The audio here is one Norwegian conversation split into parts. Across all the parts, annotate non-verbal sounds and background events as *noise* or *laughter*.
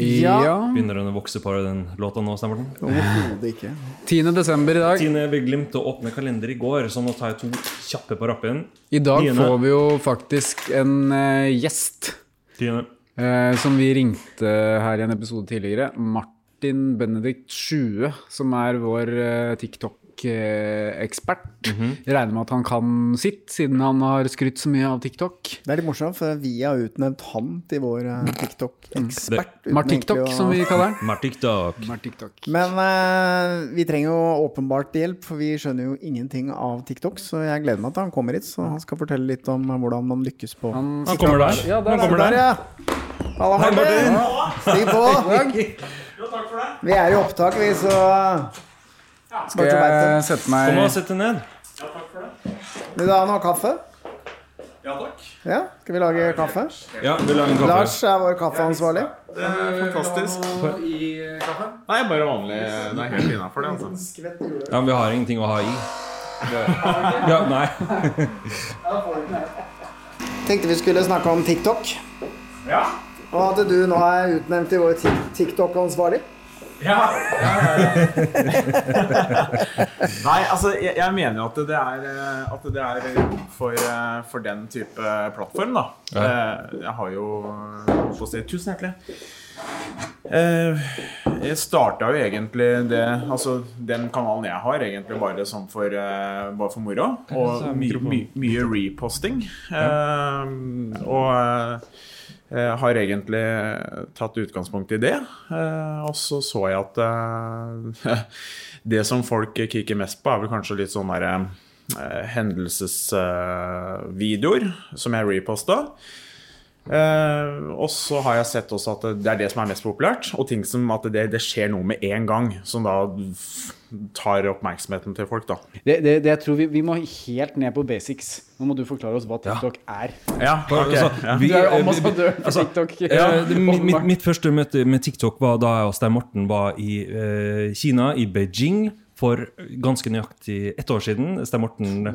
Ja. Begynner den å vokse på den låta nå, stemmer den? Overhodet ikke. 10. desember i dag. Tine, vi glemte å åpne kalender i går, så nå tar jeg to kjappe på rappen. I dag Tine. får vi jo faktisk en eh, gjest Tine. eh, som vi ringte her i en episode tidligere. Martin Benedikt Sjue, som er vår eh, TikTok-ekspert. Jeg regner med at han kan sitt, siden han har skrytt så mye av TikTok. Det er litt morsomt, for vi har utnevnt han til vår eh, TikTok-ekspert. uten Mart TikTok, egentlig å- som vi kaller han. Martiktok. Martiktok. Men uh, vi trenger jo åpenbart hjelp, for vi skjønner jo ingenting av TikTok. Så jeg gleder meg til han kommer hit, så han skal fortelle litt om eh, hvordan man lykkes på Han, Han kommer der. Ja, der Han er kommer Der, der. ja. Halla, Martin. Stig på. Vi er i opptak, vi, så Skal jeg sette Kom og meg sett deg ned. Vil du ha noe kaffe? Ja, takk. Ja, skal vi lage kaffe? Ja, vi lager kaffe? Lars er vår kaffeansvarlig. Fantastisk. Nei, bare vanlig. Det er helt innafor, det. altså Ja, men vi har ingenting å ha i. Ja, nei. *laughs* Tenkte vi skulle snakke om TikTok. Ja. Og at du nå er utnevnt til vår TikTok-ansvarlig. Ja. *laughs* Nei, altså, jeg, jeg mener jo at det er, eh, at det er for, eh, for den type plattform, da. Eh, Jeg har jo holdt på å si Tusen hjertelig. Eh, Jeg starta jo egentlig det Altså, den kanalen jeg har, egentlig bare sånn for, bare for moro. Og my, my, mye reposting. Og har egentlig tatt utgangspunkt i det. Eh, og så så jeg at eh, *laughs* det som folk kikker mest på, er vel kanskje litt sånn eh, hendelsesvideoer som jeg reposta. Eh, og så har jeg sett også at det er det som er mest populært, og ting som at det, det skjer noe med en gang, som da tar oppmerksomheten til folk, da. det, det, det jeg tror vi, vi må helt ned på basics. Nå må du forklare oss hva TikTok er. Ja, okay. Altså, vi- Du er jo eh, ambassadør for altså, TikTok. Ja, det, *laughs* mitt, mitt, første møte med TikTok var da jeg og Stein Morten var i uh, Kina, i Beijing, for ganske nøyaktig ett år siden. Stein Morten.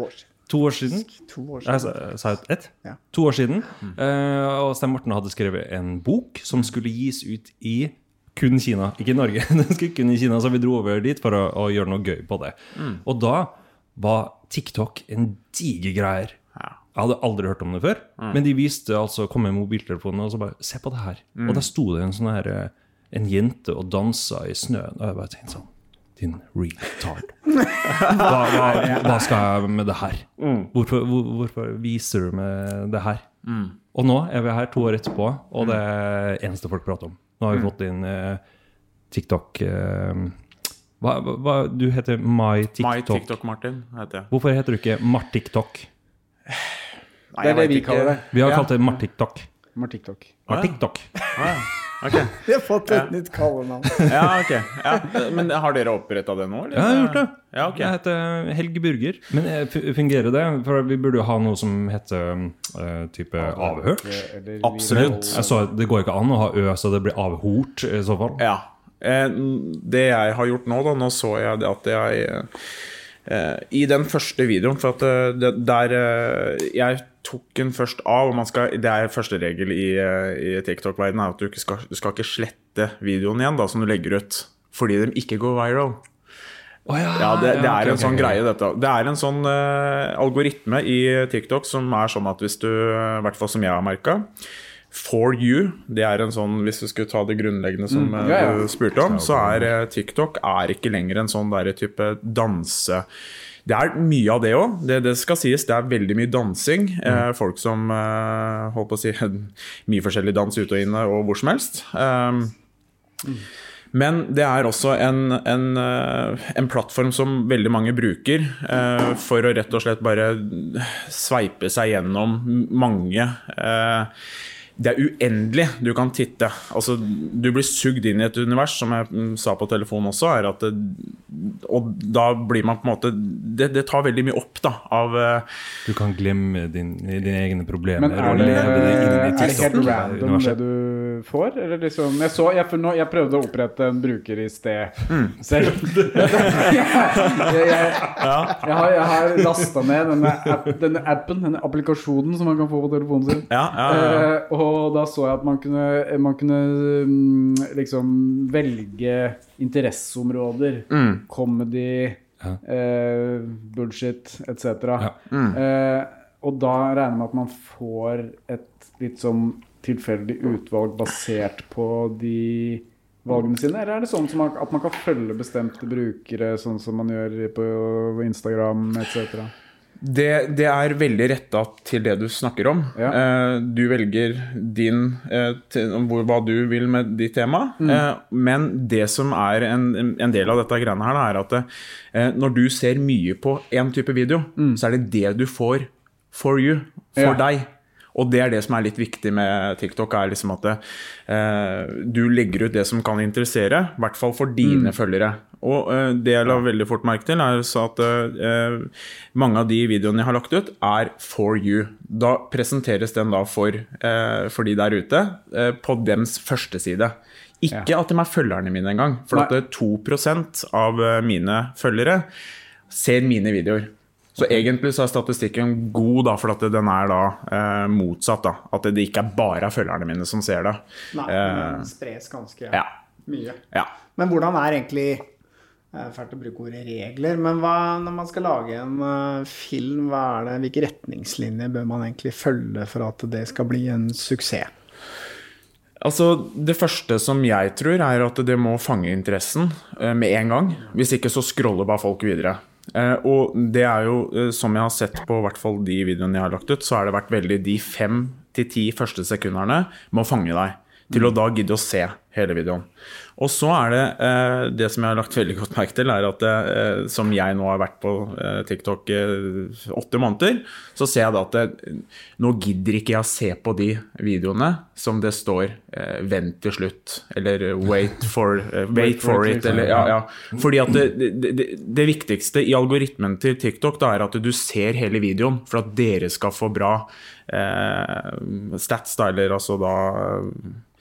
To år siden. To år siden. Jeg sa jeg ett? Ja. To år siden. Eh, og Stein Morten hadde skrevet en bok som skulle gis ut i kun Kina, ikke i Norge. *laughs* Den skulle kun i Kina, Så vi dro over dit for å, å gjøre noe gøy på det. Og da var TikTok en diger greier. Jeg hadde aldri hørt om det før. Men de viste altså kom med mobiltelefonen og så bare Se på det her. Og der sto det en sånn her eh, En jente og dansa i snøen. Og jeg bare tenkte sånn Din retard. Hva, hva, hva skal jeg med det her? Hvorfor, hvor, hvorfor viser du meg det her? Og nå er vi her to år etterpå, og det er det eneste folk prater om. Nå har vi fått inn eh, TikTok eh, hva, hva, Du heter My TikTok. My TikTok Martin heter jeg. Hvorfor heter du ikke Martiktok? Nei, Det er det vet vi kaller det. Vi har Ja. kalt det Martiktok. Mart TikTok. Martiktok. Ok. *laughs* Vi har fått et nytt kallenavn. *laughs* Ja, ok. Ja. Men har dere oppretta det nå? eller? Ja, jeg har gjort det. Ja, okay. Jeg heter Helge Burger. Men eh, fungerer det? For vi burde jo ha noe som heter uh, type avhørt. Absolutt. Jeg så, det går ikke an å ha ø så det blir avhort i så fall. Ja. Eh, Det jeg har gjort nå, da Nå så jeg at jeg eh, I den første videoen For at eh, det, der eh, Jeg tok den først av og man skal, Det er første regel i, eh, i TikTok-verdenen er at du ikke skal, du skal ikke slette videoen igjen da, som du legger ut, fordi de ikke går viral. Ja, det, det er en sånn greie, dette. Det er en sånn uh, algoritme i TikTok som er sånn at hvis du, i hvert fall som jeg har merka For you, det er en sånn, hvis du skulle ta det grunnleggende som mm, ja, ja. du spurte om, så er eh, TikTok er ikke lenger en sånn der type danse... Det er mye av det òg, det, det skal sies. Det er veldig mye dansing. Eh, folk som eh, holdt på å si *laughs* Mye forskjellig dans ute og inne og hvor som helst. Um, men det er også en, en, eh, en plattform som veldig mange bruker eh, for å rett og slett bare sveipe seg gjennom mange. Eh, det er uendelig du kan titte. Altså, du blir sugd inn i et univers, som jeg mm, sa på telefonen også. Er at det, og da blir man på en måte Det, det tar veldig mye opp da, av eh, Du kan glemme din, dine egne problemer. Men er det, er det helt random det du får? Eller liksom Jeg, så, jeg, for nå, jeg prøvde å opprette en bruker i sted selv. *laughs* jeg, jeg, jeg har, jeg har lasta ned denne, app, denne appen, denne applikasjonen som man kan få på telefonen sin. Ja, ja, ja. Uh, og da så jeg at man kunne, man kunne mm, liksom velge interesseområder. Mm. Comedy, Ja. eh, bullshit, etc. Ja. Mm. Eh, og da regner jeg med at man får et litt sånn tilfeldig utvalg basert på de valgene sine? Eller er det sånn som man, at man kan følge bestemte brukere, sånn som man gjør på Instagram etc.? Det, det er veldig retta til det du snakker om. Ja. Eh, du velger din eh, til, hvor, hva du vil med ditt tema. Mm. Eh, men det som er en, en del av dette greiene her, er at eh, når du ser mye på én type video, så er det det du får for you, for Mm. Ja. deg. Og det er det som er litt viktig med TikTok, er liksom at eh, du legger ut det som kan interessere, i hvert fall for Mm. dine følgere. Og eh, det jeg la veldig fort merke til, er så at eh, mange av de videoene jeg har lagt ut, er for you. Da presenteres den da for, eh, for de der ute eh, på dems første side. Ikke at de er følgerne mine engang, for Nei. at 2 av eh, mine følgere ser mine videoer. Så egentlig så er statistikken god, da, for at den er da eh, motsatt. da, At det ikke er bare er følgerne mine som ser det. Nei, Eh, den spres ganske ja. mye. ja. Men hvordan er egentlig er Fælt å bruke ordet regler, men hva, når man skal lage en uh, film, er det, hvilke retningslinjer bør man egentlig følge for at det skal bli en suksess? Altså, Det første som jeg tror, er at det må fange interessen eh, med en gang. Hvis ikke så scroller bare folk videre. Eh, og det er jo, eh, som jeg har sett på i hvert fall de videoene jeg har lagt ut, så har det vært veldig de fem til ti første sekundene må fange deg. Til å da gidde å se hele videoen. Og så er det eh, det som jeg har lagt veldig godt merke til, er at eh, som jeg nå har vært på eh, TikTok eh, åtte måneder, så ser jeg da at det, nå gidder ikke jeg å se på de videoene som det står eh, 'vent til slutt' eller 'wait for, eh, *laughs* wait for it'. Eller, ja, ja. Fordi at det, det, det, viktigste i algoritmen til TikTok da, er at du ser hele videoen for at dere skal få bra eh, stats, da, eller altså da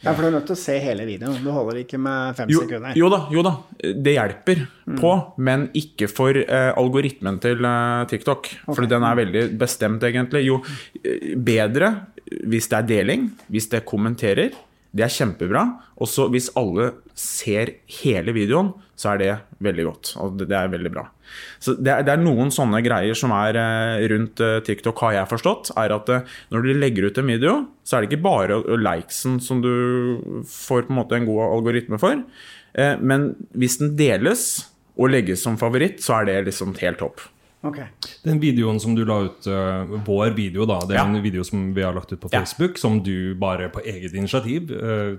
Ja, for du er nødt til å se hele videoen. Du holder ikke med fem jo, sekunder. jo da, jo da, det hjelper på, men ikke for uh, algoritmen til uh, TikTok. For den er veldig bestemt, egentlig. Jo eh, bedre hvis det er deling, hvis det kommenterer. Det er kjempebra. Og så hvis alle ser hele videoen, så er det veldig godt. Og det, er veldig bra. Så det er, det er noen sånne greier som er eh, rundt eh, TikTok, har jeg forstått. er at eh, Når du legger ut en video, så er det ikke bare likesen som du får på en måte en god algoritme for. Eh, men hvis den deles og legges som favoritt, så er det liksom helt topp. Okay. Den videoen som du la ut, uh, vår video, da, det er Ja. en video som vi har lagt ut på Ja. Facebook, som du bare på eget initiativ øh,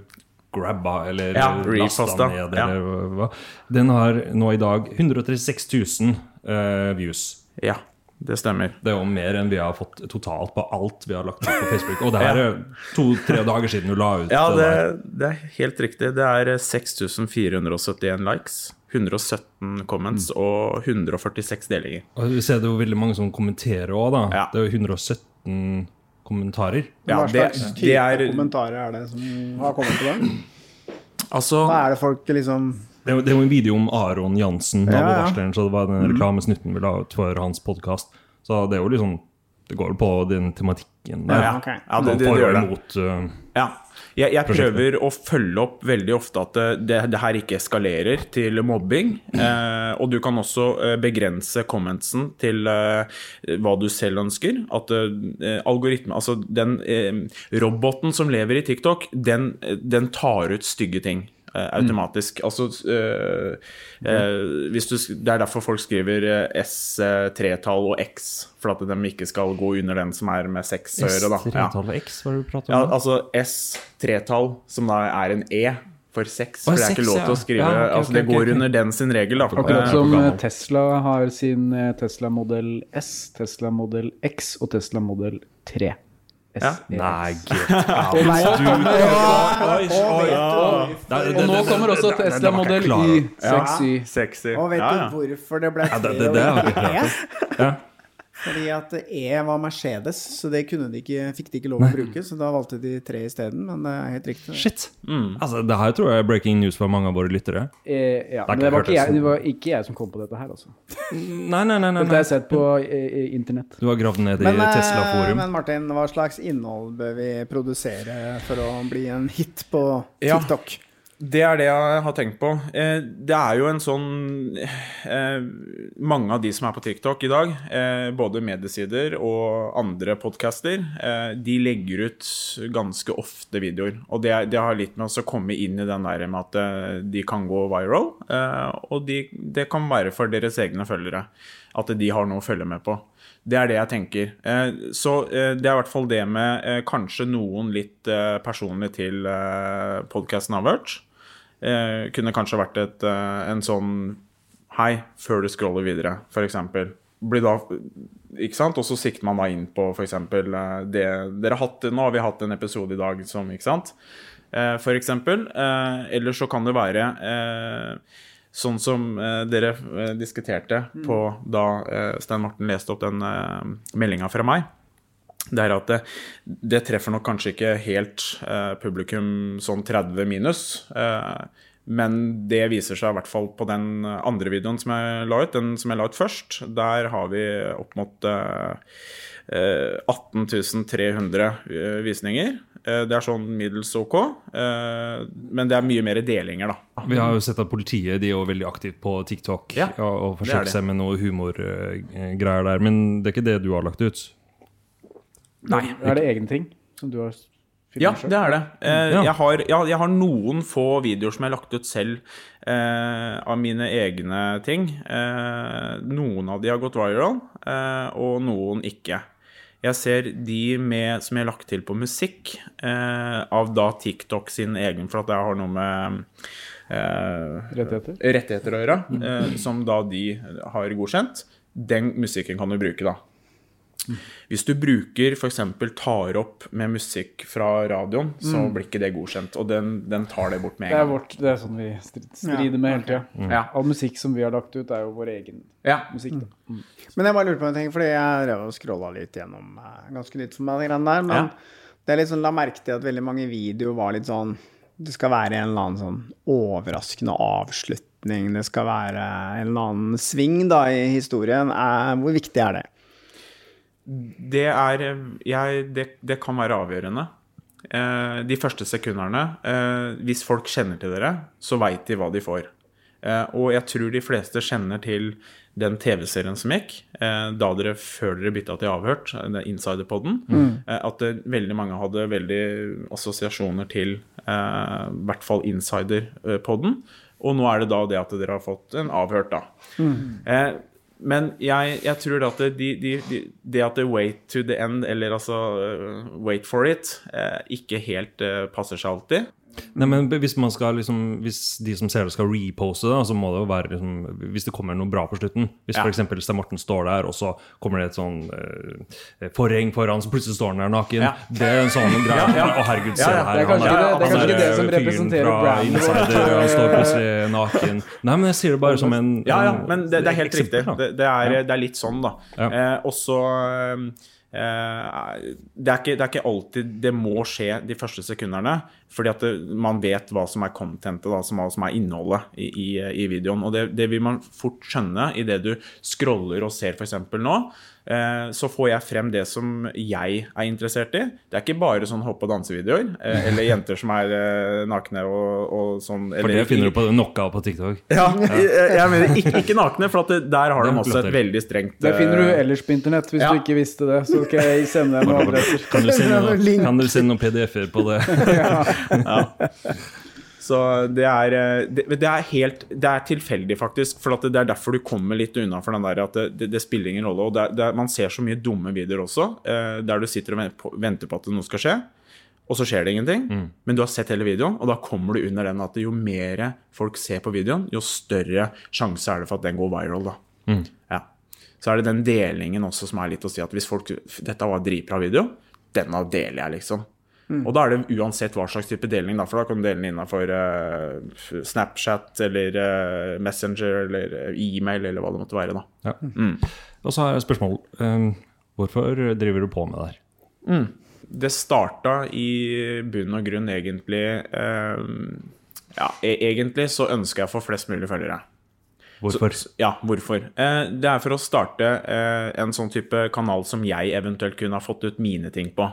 grabba eller Ja, lasta ned, ja. eller hva. Den har nå i dag 136 000 uh, views. Ja, det stemmer. Det er jo mer enn vi har fått totalt på alt vi har lagt ut på *laughs* Facebook. Og det her er to-tre dager siden du la ut Ja, det det, er helt riktig. Det er 6471 likes, 117 comments og 146 delinger. Og vi ser det jo veldig mange som kommenterer òg, da. Ja. Det er jo 117 kommentarer. Ja, Hva det, slags type det er kommentarer er det som har kommet til den? Altså Hva er det folk liksom Det det var en video om Aron Jansen, Ja, ja. varsleren, så det var den reklamesnutten vi la ut for hans podkast. Så det er jo liksom Det går jo på den tematikken Ja, der. ja. okay. Ja, det, det, det, det gjør det. Mot, uh, Ja. Jeg, jeg prøver å følge opp veldig ofte at det, det, det her ikke eskalerer til mobbing. Eh, og du kan også eh, begrense commentsen til eh, hva du selv ønsker. At eh, algoritme, altså den eh, roboten som lever i TikTok, den, den tar ut stygge ting. Eh, automatisk. Altså eh, eh, hvis du, Det er derfor folk skriver eh, S3-tall og X, for at de ikke skal gå under den som er med seks øre. S3-tall og X, hva er det du prater Ja, altså S3-tall, som da er en E for seks. For det er ikke lov til å skrive Ja, ok, altså Det går okay, under den sin regel, da. Akkurat som. Tesla har sin Tesla modell S, Tesla modell X og Tesla modell 3. S, Ja. E, Nei, get out. Og nå kommer, også Tesla modell Y. Ja, 6Y. sexy. Og vet du hvorfor det ble Ja, det, det- det- det og vi ikke hørt. Fordi at E var Mercedes, så det kunne de ikke, fikk de ikke lov å bruke. Så da valgte de tre isteden, men det er helt riktig. Shit. Mm. Altså, det her tror jeg er breaking news for mange av våre lyttere. Eh, ja, Det men det var, jeg, det var ikke jeg som kom på dette her, altså. *laughs* Nei, nei, nei. nei, Dette har jeg sett på eh, eh, internett. Du har gravd ned i eh, Tesla-forum. men Martin, hva slags innhold bør vi produsere for å bli en hit på TikTok? Ja. Det er det jeg har tenkt på. Eh, Det er jo en sånn eh, Mange av de som er på TikTok i dag, eh, både mediesider og andre podcaster, de legger ut ganske ofte videoer. Og det, har litt med oss å komme inn i den der med at de kan gå viral. Og de, det kan være for deres egne følgere. At de har noe å følge med på. Det er det jeg tenker. Så det er i hvert fall det med kanskje noen litt personlig til podkasten Avhørt. Eh, kunne kanskje vært et, eh, en sånn Hei, før du scroller videre, f.eks. Blir da Ikke sant? Og så sikter man da inn på f.eks. det dere har hatt Nå har vi hatt en episode i dag som Ikke sant? Eh, eksempel. Eh, eller så kan det være eh, sånn som eh, dere eh, diskuterte på da eh, Stein Morten leste opp den eh, meldinga fra meg det er at det, det treffer nok kanskje ikke helt eh, publikum sånn 30 minus. Eh, men det viser seg i hvert fall på den andre videoen som jeg la ut, den som jeg la ut først. Der har vi opp mot eh, eh, 18 300 eh, visninger. Eh, det er sånn middels ok. Eh, men det er mye mer delinger, da. Vi har jo sett at politiet de er jo veldig aktivt på TikTok Ja, og, er forsøker seg med noe humorgreier der. Men det er ikke det du har lagt ut? Nei. Er det egne ting som du har filmet Ja, selv? det er det. Eh, Ja. jeg, har, ja, jeg har noen få videoer som jeg har lagt ut selv eh, av mine egne ting. Eh, noen av de har gått viral, eh, og noen ikke. Jeg ser de med, som jeg har lagt til på musikk, eh, av da TikTok sin egen, for at jeg har noe med eh, Rettigheter? rettigheter å gjøre, eh, som da de har godkjent. Den musikken kan du bruke, da. Hvis du bruker f.eks. tar opp med musikk fra radioen, så blir ikke det godkjent. Og den, den tar det bort med Det er, en gang. vårt, det er sånn vi stri- strider med hele tida. Ja. All musikk som vi har lagt ut, er jo vår egen Ja. musikk. Da. Men jeg bare lurte på en ting, fordi jeg drev og scrolla litt gjennom eh, ganske nytt for meg, greiene der. Men Ja. det er litt sånn, la merke til at veldig mange videoer var litt sånn Det skal være en eller annen sånn overraskende avslutning. Det skal være en eller annen sving da i historien. Eh, hvor viktig er det? Det er jeg, det, det kan være avgjørende. Eh, de første sekundene eh, Hvis folk kjenner til dere, så veit de hva de får. Eh, og jeg tror de fleste kjenner til den TV-serien som gikk, da dere før dere bytta til Avhørt, Insiderpodden, mm. at det, veldig mange hadde veldig assosiasjoner til i hvert fall Insider-podden. Og nå er det da det at dere har fått en avhørt, da. Eh, men jeg, jeg tror at det, de, de, de, det at det wait to the end, eller altså uh, wait for it, eh, ikke helt eh, passer seg alltid. Nei, men hvis, man skal, liksom, hvis de som ser det, skal repose det, så må det jo være liksom, Hvis det kommer noe bra på slutten. Hvis Ja. f.eks. Stein Morten står der, og så kommer det et sånn eh, forheng foran, så plutselig står han der naken. Ja. Det er en sånn greie. Ja. Å, herregud, se Ja, her. Er han ikke det- det er kanskje ikke det som representerer brandet. Insider, han står plutselig *laughs* naken. Nei, men jeg sier det bare som en Ja, ja, men det, det er helt eksempel, riktig. Det, er, det er litt sånn, da. Eh, også eh, det, er ikke, det er ikke alltid det må skje de første sekundene. Fordi at det, man vet hva som er contentet, da, som, som er innholdet i, i, i videoen. Og det, det vil man fort skjønne idet du scroller og ser f.eks. nå. Eh, så får jeg frem det som jeg er interessert i. Det er ikke bare sånn hopp- og dansevideoer, eh, eller *laughs* jenter som er eh, nakne og, og sånn. For det finner du på av på TikTok. *laughs* Ja, jeg, jeg mener ikke, ikke nakne, for at det, der har de også et veldig strengt Det finner du ellers på internett, hvis Ja. du ikke visste det. Så skal jeg sende deg noen adresser. Kan du sende *laughs* noen, kan du sende noen PDF-er på det? Så det er, eh, det, det er helt Det er tilfeldig, faktisk. For det er derfor du kommer litt unna for den der at det, det, spiller ingen rolle. Og er- man ser så mye dumme videoer også, eh, der du sitter og venter på, venter på at noe skal skje. Og så skjer det ingenting. Men du har sett hele videoen, og da kommer du under den at jo mer folk ser på videoen, jo større sjanse er det for at den går viral. da. Ja. Så er det den delingen også som er litt å si at hvis folk Dette var dritbra video, denne deler jeg, liksom. Og da er det uansett hva slags type deling, da, for da kan du dele den innenfor uh, Snapchat eller uh, Messenger eller eh, e-mail eller hva det måtte være. da. Ja. Og så har jeg et spørsmål. Um, hvorfor driver du på med det her? Det starta i bunn og grunn egentlig um, Ja, e egentlig så ønsker jeg å få flest mulig følgere. Hvorfor? Så, ja, hvorfor? Eh, det er for å starte eh, en sånn type kanal som jeg eventuelt kunne ha fått ut mine ting på.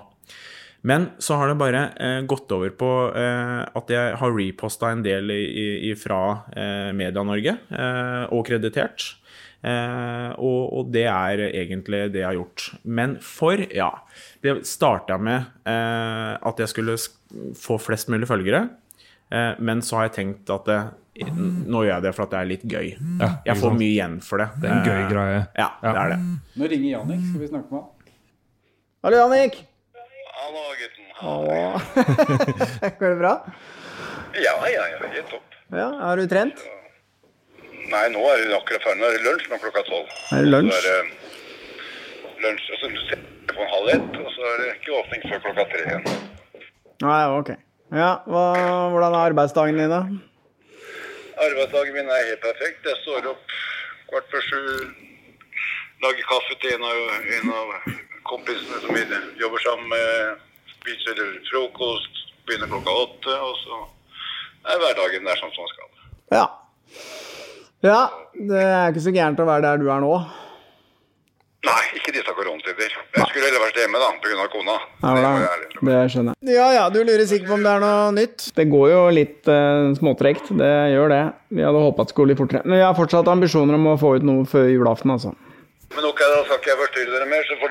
Men så har det bare eh, gått over på eh, at jeg har reposta en del i, i, fra eh, Media-Norge, eh, og kreditert. Eh, og, og det er egentlig det jeg har gjort. Men for, ja Det starta med eh, at jeg skulle få flest mulig følgere. Eh, men så har jeg tenkt at det, nå gjør jeg det for at det er litt gøy. Ja, Jeg får mye igjen for det. Det er en gøy Eh, greie. Ja, det er det. Nå ringer Janik, skal vi snakke med han? Hallo, Jannik. Hallo, gutten. Hallo. Går det bra? Ja, ja, ja, helt topp. Ja, Har du trent? Nei, nå er det akkurat ferdig. Nå er det lunsj nå klokka tolv. Er det lunsj? Så er det lunsj, og så ser jeg på halv ett, og så er det ikke åpning før klokka tre igjen. Nei, ok. Ja, hva, Hvordan er arbeidsdagen din, da? Arbeidsdagen min er helt perfekt. Jeg står opp kvart på sju, lager kaffe til en av, en av kompisene som vi jobber sammen med, spiser frokost, begynner klokka åtte, og så er hverdagen der som sånn skal. Ja. Ja, det er ikke så gærent å være der du er nå. Nei, ikke disse koronatider. Jeg skulle heller vært hjemme da, pga. kona. Ja, Det. Det skjønner jeg. Ja ja, du lurer sikkert på om det er noe nytt. Det går jo litt uh, småtregt, det gjør det. Vi hadde håpet at det skulle gå litt fortere. Men vi har fortsatt ambisjoner om å få ut noe før julaften, altså. Men ok, da skal ikke jeg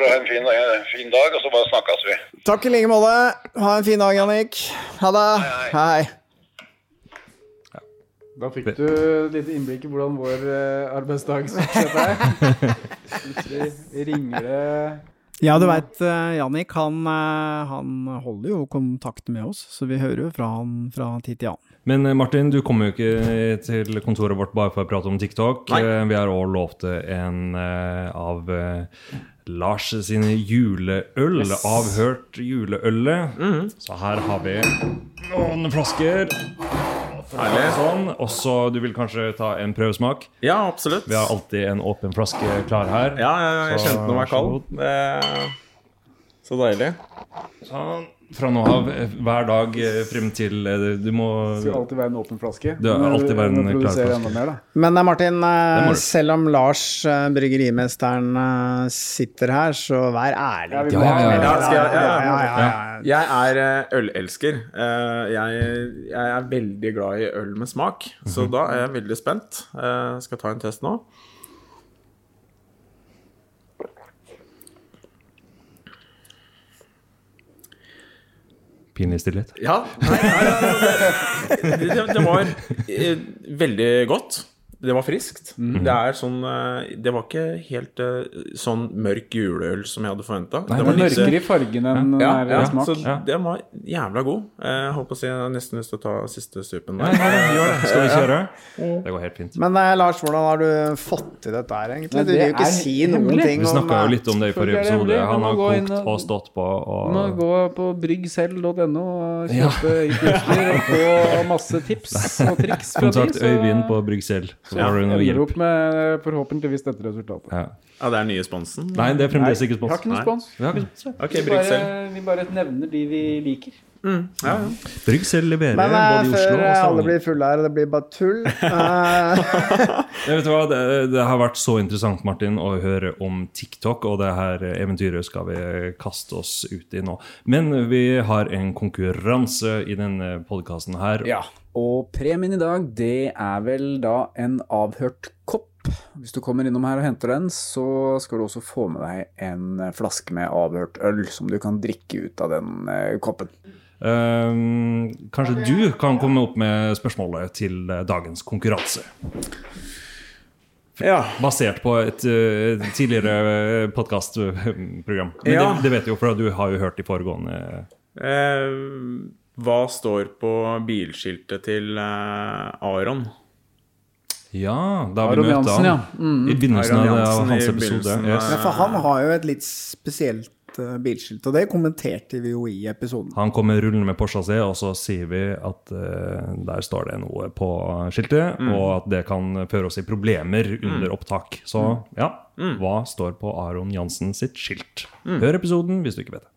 ha en fin, fin dag, og så bare snakkes vi. Takk i like måte. Ha en fin dag, Jannik. Ha det. Hei. Da fikk du et lite innblikk i hvordan vår eh, arbeidsdag er. Plutselig ringer det Ja, du veit, Jannik han, eh, han holder jo kontakt med oss, så vi hører jo fra han fra tid til annen. Men eh, Martin, du kommer jo ikke til kontoret vårt bare for å prate om TikTok. Nei. Eh, Vi har òg lovt en eh, av eh, Lars sine juleøl. Avhørt juleølet. Så her har vi noen flasker. Sånn. Og så du vil kanskje ta en prøvesmak? Ja, absolutt. Vi har alltid en åpen flaske klar her. Ja, jeg, jeg kjente den var kald. Så deilig. Sånn. Fra nå av, eh, hver dag eh, frem til eh, Du må Det skal alltid være en åpen flaske. Det er alltid være en klar flaske. enda mer, da. Men Martin, selv om Lars, bryggerimesteren, sitter her, så vær ærlig. Ja, Ja, ja, ja. Ja, jeg- ja, ja, ja. ja, ja. Jeg er ølelsker. Jeg, jeg er veldig glad i øl med smak, så da er jeg veldig spent. Jeg skal ta en test nå. Pinlig stillhet. Ja, nei, nei, nei, det, det, det var eh, veldig godt. Det var friskt. Det er sånn eh, Det var ikke helt eh, sånn mørk juleøl som jeg hadde forventa. Den var mørkere i fargen enn ja, ja, smak. så Ja. den var jævla god. Jeg holdt på å si jeg har nesten lyst til å ta siste supen der. Ja, det, gjør det. Skal vi kjøre? Det går helt fint. Men eh, Lars, hvordan har du fått til dette her, egentlig? Nei, Du vil jo ikke si noen hemmelig. ting Vi om snakka jo litt om det i forrige det episode. Han har kokt og- stått på. og Nå gå på bryggselv.no og kjøpe utstyr og få masse tips og *laughs* triks fra de. Kontakt Øyvind på Bryggsel, så Ja, har ender hjelp. opp med forhåpentligvis dette resultatet. Ja. Ja, det er nye sponsen. Nei, det er fremdeles ikke Vi har ikke noen spons. Vi har ikke spons. Ok, Vi bare, vi bare nevner de vi liker. Ja, ja. Bryggsel leverer Men eh, både i Oslo før Stavanger. Før alle blir fulle her, det blir bare tull *laughs* eh, Jeg vet hva, det, det har vært så interessant Martin, å høre om TikTok, og det her eventyret skal vi kaste oss ut i nå. Men vi har en konkurranse i denne podkasten her. Ja, og premien i dag, det er vel da en avhørt kopp. Hvis du kommer innom her og henter den, så skal du også få med deg en flaske med avhørt øl som du kan drikke ut av den eh, koppen. Um, kanskje du kan komme opp med spørsmålet til eh, dagens konkurranse? Ja. Basert på et uh, tidligere podkastprogram. Men Ja. det, det vet du jo, for du har jo hørt de foregående. Eh, hva står på bilskiltet til eh, Aron? Ja, da har vi Aron møtt Jansen, han ja. Mm. i begynnelsen av, av hans episode. Yes. Ja, for han har jo et litt spesielt eh, bilskilt, og det kommenterte vi jo i episoden. Han kommer rullende med Porscha si, og så sier vi at uh, der står det noe på skiltet, Mm. og at det kan føre oss i problemer under opptak. Så ja, Mm. hva står på Aron Jansen sitt skilt? Hør episoden hvis du ikke vet det.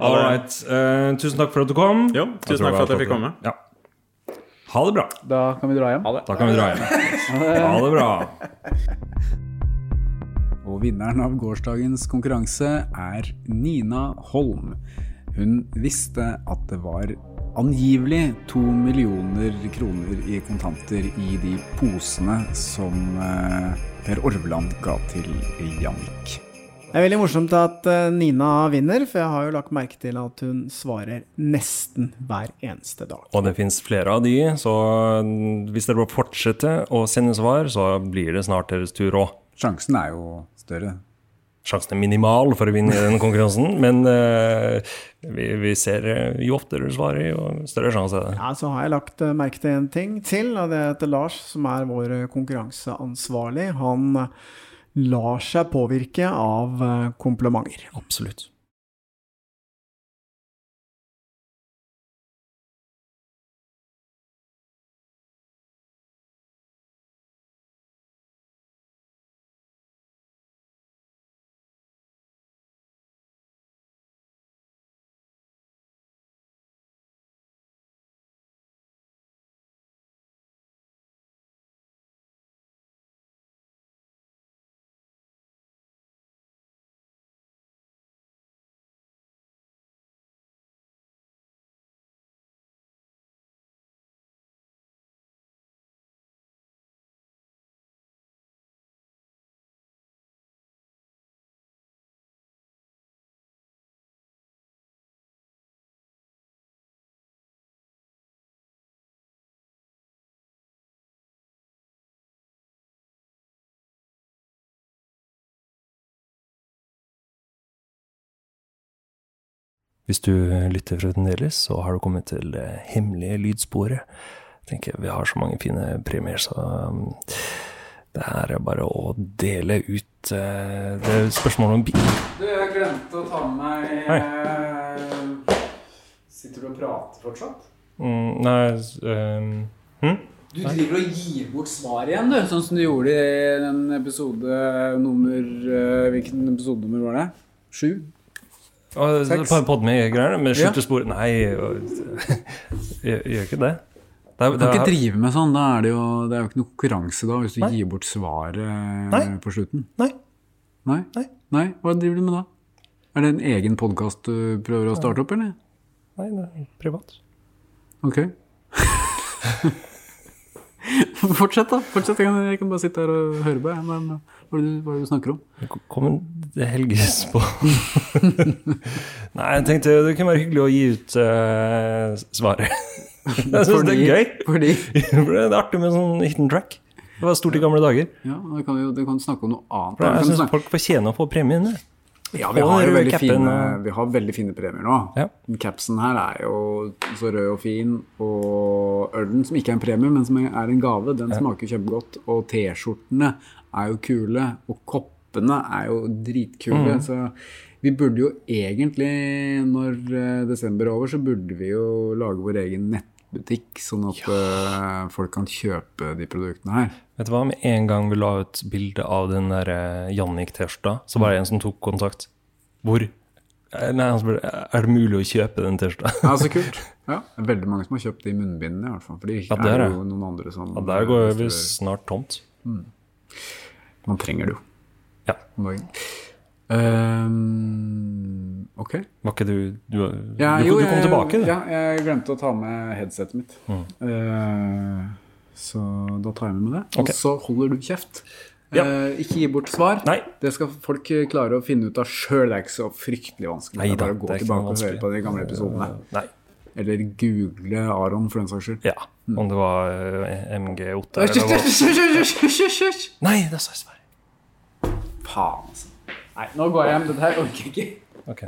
All right. Uh, tusen takk for at du kom. Jo, tusen takk for at jeg fikk komme. Ja. Ha det bra. Da kan vi dra hjem. Da kan vi dra hjem. Ha det bra. Og vinneren av gårsdagens konkurranse er Nina Holm. Hun visste at det var angivelig to millioner kroner i kontanter i de posene som eh, Per Orvland ga til Jannik. Det er veldig morsomt at eh, Nina vinner, for jeg har jo lagt merke til at hun svarer nesten hver eneste dag. Og det fins flere av de, så hvis dere bare fortsetter å sende svar, så blir det snart deres tur òg. Sjansen er jo større. Sjansen er minimal for å vinne i den konkurransen, *laughs* men uh, vi, vi ser eh, jo oftere du svarer, jo større sjanse er det. Ja, så har jeg lagt merke til en ting til, og det heter Lars, som er vår konkurranseansvarlig. Han lar seg påvirke av eh, komplimenter. Absolutt. Hvis du lytter fremdeles, så har du kommet til det hemmelige lydsporet. Jeg tenker Vi har så mange fine premier, så um, det her er bare å dele ut eh, Det er spørsmål om bil. Du, jeg glemte å ta med meg Hei. eh, Sitter du og prater fortsatt? Mm, nei um, hm? Du driver og gir bort svar igjen, du. Sånn som du gjorde i den episode nummer Hvilken episode nummer var det? Sju? Seks. Podd med med Ja. Nei, jeg *laughs* gjør ikke det. Det er, Du kan ikke drive med sånn. Da er det, jo, det er jo ikke noe konkurranse da, hvis du Nei. gir bort svaret Nei. på slutten. Nei. Nei? Nei. Nei? Hva driver du med da? Er det en egen podkast du prøver å starte opp, eller? nei, det er privat. Ok. *laughs* *laughs* Fortsett, da. Fortsett. Jeg kan, jeg kan bare sitte her og høre på. Men hva er det du, hva er det du snakker om? Kom det helges på *laughs* Nei, jeg tenkte det kunne være hyggelig å gi ut uh, svaret. *laughs* Jeg syns det er gøy. Fordi det er artig med sånn hidden track. Det var stort i gamle dager. Ja, da kan vi jo snakke om noe annet. For jeg syns snakke- folk fortjener å få premiene. Ja, vi har jo veldig fine, vi har veldig fine premier nå. Ja. Capsen her er jo så rød og fin, og ølen som ikke er en premie, men som er en gave, den smaker kjempegodt. Og T-skjortene er jo kule, og koppene er jo dritkule. Mm. Så vi burde jo egentlig, når eh, desember er over, så burde vi jo lage vår egen nettbutikk, sånn at ja. folk kan kjøpe de produktene her. Vet du hva, Med en gang vi la ut bilde av den der eh, Jannik-T-skjorta, så var det en som tok kontakt. Hvor Eh, Nei, han spør er det mulig å kjøpe den T-skjorta. Ja, så *laughs* kult. Ja, det er veldig mange som har kjøpt de munnbindene, i hvert fall. For de Ja, er jo noen andre som Ja, der går vi snart tomt. Man trenger det jo. Ja. om dagen. Um, ok. Var ikke du Du, Ja, du, du kom jeg- tilbake, du. Ja, jeg glemte å ta med headsetet mitt. Mm. Eh, så da tar jeg med meg det. Og Ok. så holder du kjeft. Ja. Eh, ikke gi bort svar. Nei. Det skal folk klare å finne ut av sjøl. Det er ikke så fryktelig vanskelig. Nei da, bare å gå tilbake og høre på de gamle episodene. Nei. Eller google Aron, for den saks skyld. Ja. Om det var eh, MG8 eller hva. Nei, det sa jeg Sverre. Faen, altså. Nei, nå går jeg hjem. Dette her orker jeg ikke. Ok.